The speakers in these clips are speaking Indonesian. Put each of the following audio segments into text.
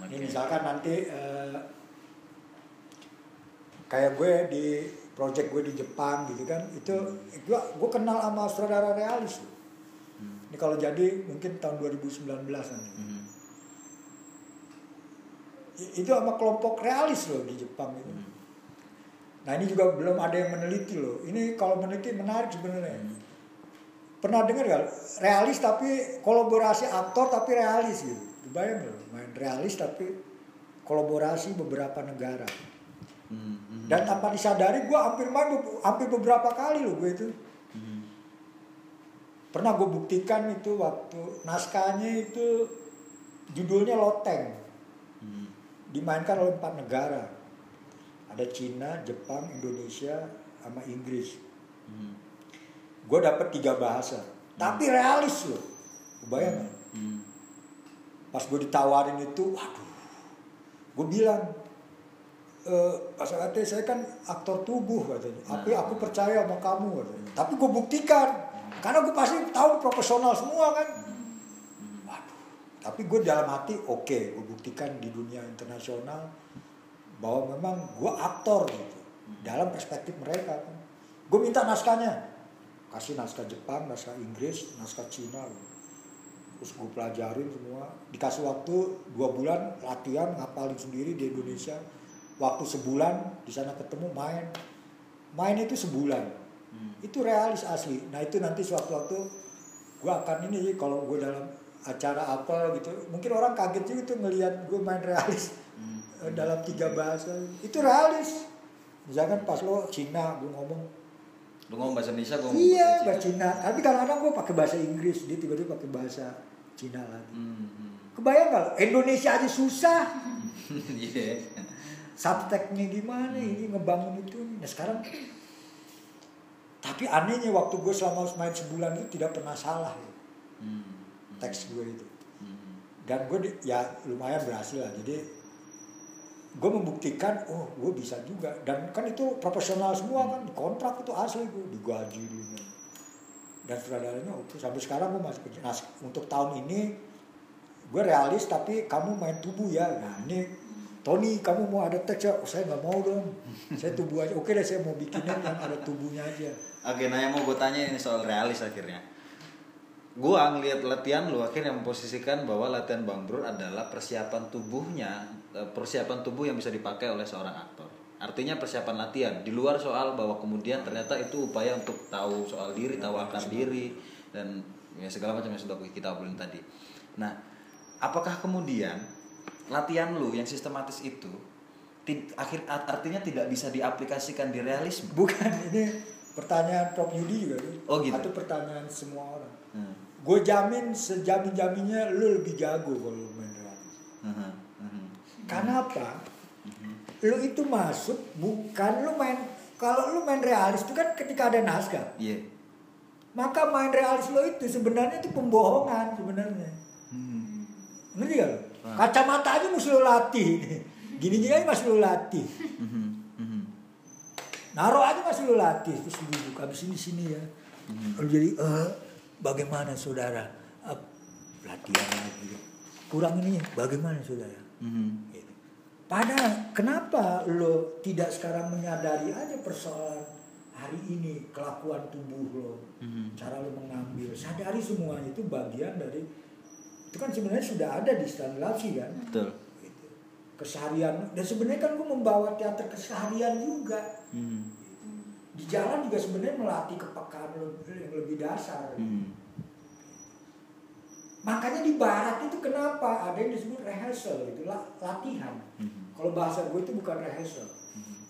Hmm, Ini oke. misalkan nanti eh, kayak gue di project gue di Jepang gitu kan, itu gue gue kenal sama saudara realis. loh. Hmm. Ini kalau jadi mungkin tahun 2019 nanti. I- Itu sama kelompok realis loh di Jepang itu. Hmm. Nah ini juga belum ada yang meneliti loh. Ini kalau meneliti menarik sebenarnya. Hmm. Pernah dengar gak? Realis tapi kolaborasi aktor tapi realis gitu. Bayang loh, main realis tapi kolaborasi beberapa negara. Mhm. Mhm. Dan tanpa disadari gue hampir main hampir beberapa kali loh gue itu. Mhm. Pernah gue buktikan itu waktu naskahnya itu judulnya Loteng. Mhm. Dimainkan oleh empat negara. Ada Cina, Jepang, Indonesia, sama Inggris. Mhm. gue dapet tiga bahasa tapi realis loh bayang nggak? Mhm. Pas gue ditawarin itu waduh. Gue bilang e, pas katanya saya kan aktor tubuh katanya. Tapi aku percaya sama kamu katanya. Tapi gue buktikan karena gue pasti tahu profesional semua kan. Waduh. Tapi gue dalam hati oke gue buktikan di dunia internasional bahwa memang gue aktor gitu. Dalam perspektif mereka kan. Gue minta naskahnya. Kasih naskah Jepang naskah Inggris naskah Cina gitu. Terus gue pelajarin semua. Dikasih waktu dua bulan latihan ngapalin sendiri di Indonesia. Waktu sebulan di sana ketemu main. Main itu sebulan. Hmm. itu realis asli. Nah itu nanti suatu-waktu gue akan ini sih kalau gue dalam acara apa gitu. Mungkin orang kaget juga tuh ngelihat gue main realis. Mhm. eh, dalam tiga bahasa. Itu realis. Misalkan pas lo Cina gue ngomong. Lu ngomong bahasa Indonesia, gua ngomong iya bahasa bahasa Cina. Tapi kadang-kadang gue pakai bahasa Inggris. Dia tiba-tiba pakai bahasa Cina lagi. Mhm. kebayang nggak lo? Indonesia aja susah. Iya. subteknya gimana ini? Ngebangun itu nah sekarang tapi anehnya waktu gue selama main sebulan itu tidak pernah salah ya, Mhm. teks gue itu. Mhm. dan gue di- ya lumayan berhasil lah. Jadi gue membuktikan oh gue bisa juga. Dan kan itu profesional semua kan. Di kontrak itu asli gue digaji ini dan sutradaranya sampai sekarang gue masih nah untuk tahun ini gue realis tapi kamu main tubuh ya. Nah ini Tony kamu mau ada teks ya Oh, saya nggak mau dong. Saya tubuh aja. Oke deh saya mau bikinin yang ada tubuhnya aja. Oke, nah yang mau gue tanya ini soal realis akhirnya. Gua ngelihat latihan lu akhirnya memposisikan bahwa latihan Bang Bro adalah persiapan tubuhnya, eh, persiapan tubuh yang bisa dipakai oleh seorang aktor. Artinya persiapan latihan di luar soal bahwa kemudian ternyata itu upaya untuk tahu soal diri, tahu akan diri dan ya segala macam yang sudah kita obrolin tadi. Nah, apakah kemudian latihan lu yang sistematis itu akhir artinya tidak bisa diaplikasikan di realisme? bukan ini pertanyaan Prof Yudi juga tuh. Oh, gitu. atau pertanyaan semua orang Hmm. gue jamin sejamin jaminnya lu lebih jago kalau main realis Mhm, mhm. karena apa lu itu masuk bukan lu main kalau lu main realis itu kan ketika ada naskah Iya. maka main realis lo itu sebenarnya itu pembohongan sebenarnya Hmm. ngerti gak lu? Ah. kacamata aja mesti lu latih gini gini aja masih lu latih Mhm, mhm. naruh aja masih lu latih terus lu buka habis ini sini ya Lalu jadi eh bagaimana saudara Eh, latihan lagi kurang ini bagaimana saudara Mhm. Gitu. Padahal kenapa lo tidak sekarang menyadari aja persoalan hari ini kelakuan tubuh lo, Mhm. cara lo mengambil, sadari semuanya itu bagian dari itu kan sebenarnya sudah ada di Stanislavski kan, Betul. gitu. keseharian dan sebenarnya kan gue membawa teater keseharian juga Mhm. di jalan juga sebenarnya melatih kepekaan lo yang lebih dasar. Mhm. Makanya di barat itu kenapa ada yang disebut rehearsal itu la- latihan. Mhm. Kalau bahasa gue itu bukan rehearsal.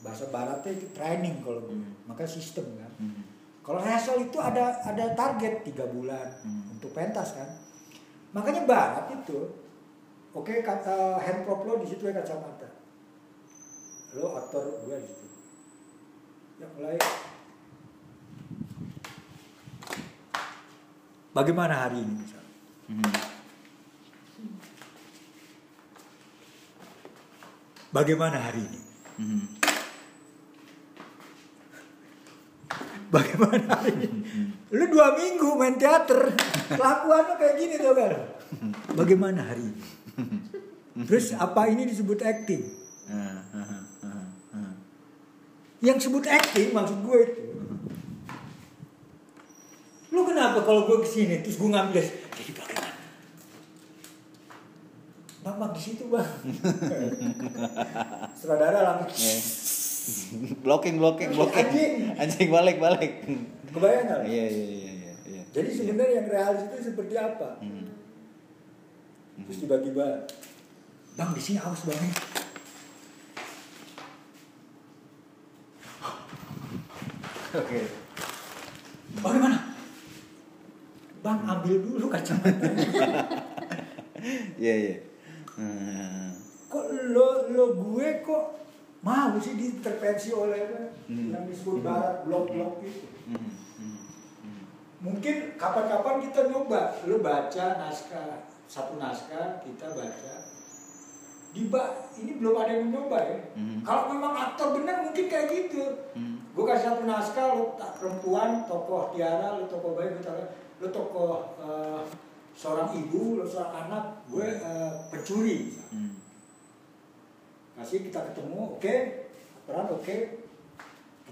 Bahasa baratnya itu training kalau gue. Hmm. Maka sistem kan. Mhm. Kalau rehearsal itu ada ada target tiga bulan Hmm. untuk pentas kan. Makanya barat itu oke kata hand prop lo di situ ya kacamata. Lo aktor gue di situ. Ya mulai. Bagaimana hari ini Mhm. Bagaimana hari ini? Mhm. Bagaimana hari ini? Lu dua minggu main teater, kelakuan lu kayak gini tuh kan? Bagaimana hari ini? Terus apa ini disebut acting? Yang sebut acting maksud gue itu. Lu kenapa kalau gue ke sini terus gue ngambil jadi? Bang, di situ bang. Saudara langsung Iya. blocking blocking blocking Anjing. anjing balik balik kebayang nggak? iya iya iya iya iya Jadi sebenarnya yang realis itu seperti apa? Hmm. Terus tiba-tiba, bang di sini awas bang. oke Bagaimana? Bang ambil dulu kacamata. iya iya Hmm. kok lo lo gue kok mau sih diintervensi oleh Hmm. yang disebut barat blok-blok itu. Hmm, hmm, hmm. Mungkin kapan-kapan kita nyoba, lo baca naskah satu naskah kita baca. Di ba- ini belum ada yang nyoba ya. Hmm. Kalau memang aktor benar mungkin kayak gitu. Hmm. Gue kasih satu naskah, lo tak perempuan, tokoh Tiara, lo tokoh bayi, gue taruh, lo tokoh eh, seorang ibu, lo seorang anak, gue eh, pencuri. Hmm. Kasih kita ketemu, oke, peran oke,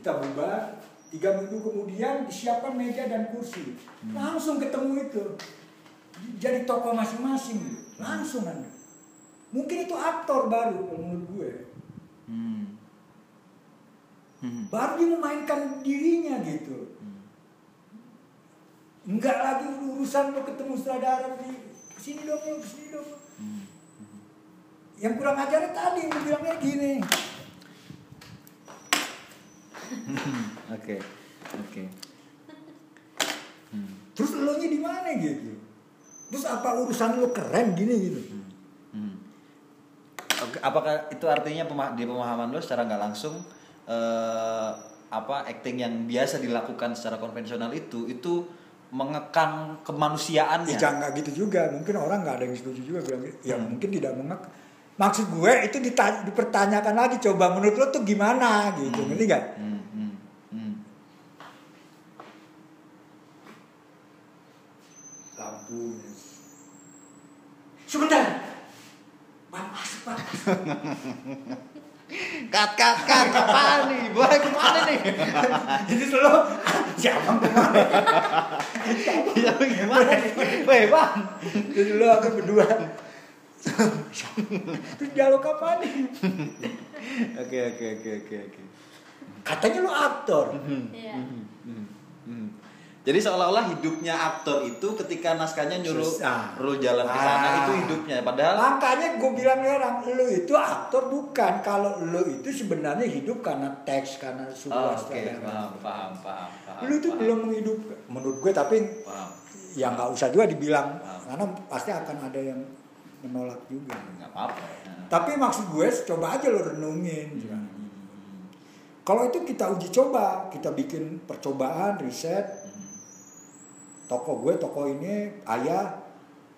kita bubar. Tiga minggu kemudian disiapkan meja dan kursi, langsung ketemu itu. Jadi tokoh masing-masing, gitu. langsung anda. Mungkin itu aktor baru menurut gue. Hmm. Hmm. Baru dia memainkan dirinya gitu. Enggak lagi urusan lo ketemu sutradara di ke sini dong, ke sini dong. Hmm. Yang kurang ajar tadi yang bilangnya gini. oke oke Hmm. Terus lo nya di mana gitu? Terus apa urusan lo keren gini gitu? Hmm. Oke, apakah itu artinya pema- di pemahaman lo secara nggak langsung eh, apa acting yang biasa dilakukan secara konvensional itu itu mengekang kemanusiaannya? Ya jangan nggak gitu juga. Mungkin orang nggak ada yang setuju juga bilang. Ya Hmm. mungkin tidak mengek. Maksud gue itu dita- dipertanyakan lagi. Coba menurut lo tuh gimana gitu? Ngerti nggak? Hmm, hmm, hmm. lampu sebentar masuk Kat kat kat apaan nih? Boy ke mana nih? jadi selalu siapa ke mana Ya gimana? Weh bang. jadi lo aku berdua terus dialog apa nih Oke oke oke oke oke. katanya lo aktor Iya. Hmm, hmm. Jadi seolah-olah hidupnya aktor itu ketika naskahnya nyuruh Susah. Ru jalan ke sana Ah. itu hidupnya. Padahal makanya gue bilang orang lo itu aktor bukan kalau lo itu sebenarnya hidup karena teks karena Oh, sebuah oke paham paham paham paham. lo itu paham, belum menghidup menurut gue tapi paham. ya nggak usah juga dibilang Paham. karena pasti akan ada yang menolak juga Nggak apa-apa. Nah. Tapi maksud gue coba aja lo renungin. Hmm, Kalau itu kita uji coba, kita bikin percobaan, riset. hmm, Toko gue, toko ini ayah,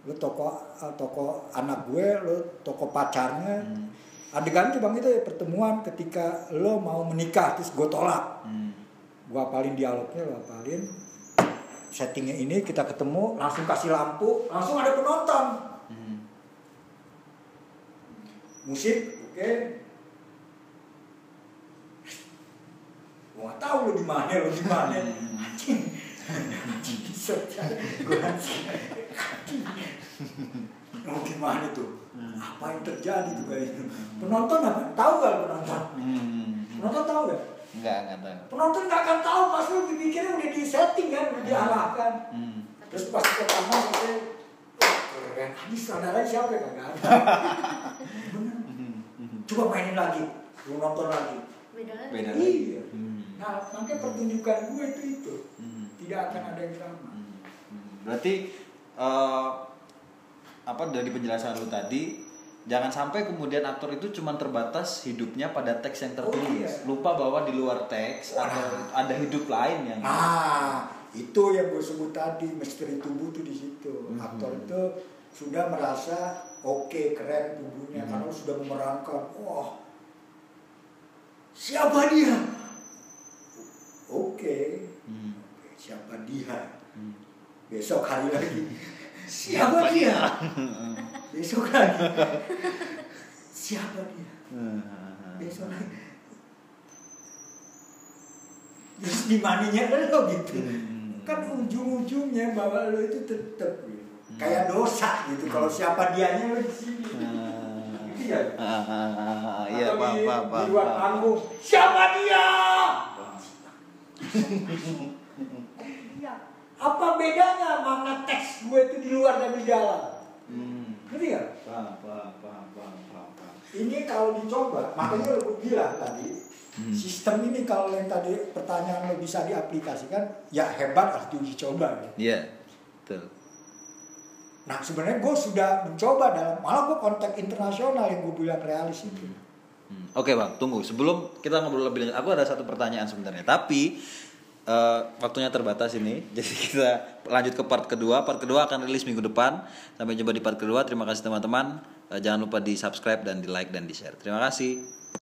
lo toko eh, toko anak gue, lo toko pacarnya. Hmm. Adegan coba gitu ya pertemuan ketika lo mau menikah terus gue tolak. Hmm. Gue apalin dialognya, lo apalin. Settingnya ini kita ketemu, langsung kasih lampu, langsung ada penonton. Hmm. Musik oke. Gua nggak tahu lo di mana lo di mana. Anjing. Anjing. Gua mau gimana tuh? Apa yang terjadi tuh itu penonton apa? Tahu gak penonton? Hmm. penonton tahu gak Enggak enggak tahu. penonton nggak akan tahu pas lo dipikirnya udah di setting kan udah diarahkan. Hmm. terus pas pertama wah keren. Ini saudaranya siapa ya kagak ada bener. Hmm. Coba mainin lagi lu nonton lagi Beda lagi. Beda lagi. iya Hmm. nah makanya pertunjukan gue itu itu Hmm. tidak akan ada yang sama Hmm. Hmm. Berarti eh, apa dari penjelasan lu tadi jangan sampai kemudian aktor itu cuma terbatas hidupnya pada teks yang tertulis. Oh, iya. Lupa bahwa di luar teks ada ada hidup lain yang nah itu yang gue sebut tadi misteri tubuh tuh di situ Mhm. aktor itu sudah merasa oke keren tubuhnya Mhm. karena sudah memerankan wah siapa dia oke Hmm. Oke, siapa dia Hmm. besok hari lagi siapa dia besok lagi siapa dia Hmm. besok lagi terus di maninya lo gitu Hmm. kan ujung-ujungnya bahwa lo itu tetap gitu. Kayak dosa gitu kalau siapa dianya di sini Hmm. Iya. Ah, ah, ah, ah, Iya, Atau paham, di, paham, di paham, luar panggung siapa dia Iya. apa bedanya mana teks gue itu di luar dan di dalam Hmm. ngerti nggak Paham, paham, paham, paham, paham, paham. ini kalau dicoba makanya lo bilang tadi Hmm. sistem ini kalau yang tadi pertanyaan lo bisa diaplikasikan ya hebat harus diuji coba ya. Iya, betul. Nah sebenarnya gue sudah mencoba dalam malah gue kontak internasional yang gue bilang realis itu Hmm. Oke bang, tunggu sebelum kita ngobrol lebih lanjut, aku ada satu pertanyaan sebenarnya. Tapi eh, waktunya terbatas ini, jadi kita lanjut ke part kedua. Part kedua akan rilis minggu depan. Sampai jumpa di part kedua. Terima kasih teman-teman. Eh, jangan lupa di subscribe dan di like dan di share. Terima kasih.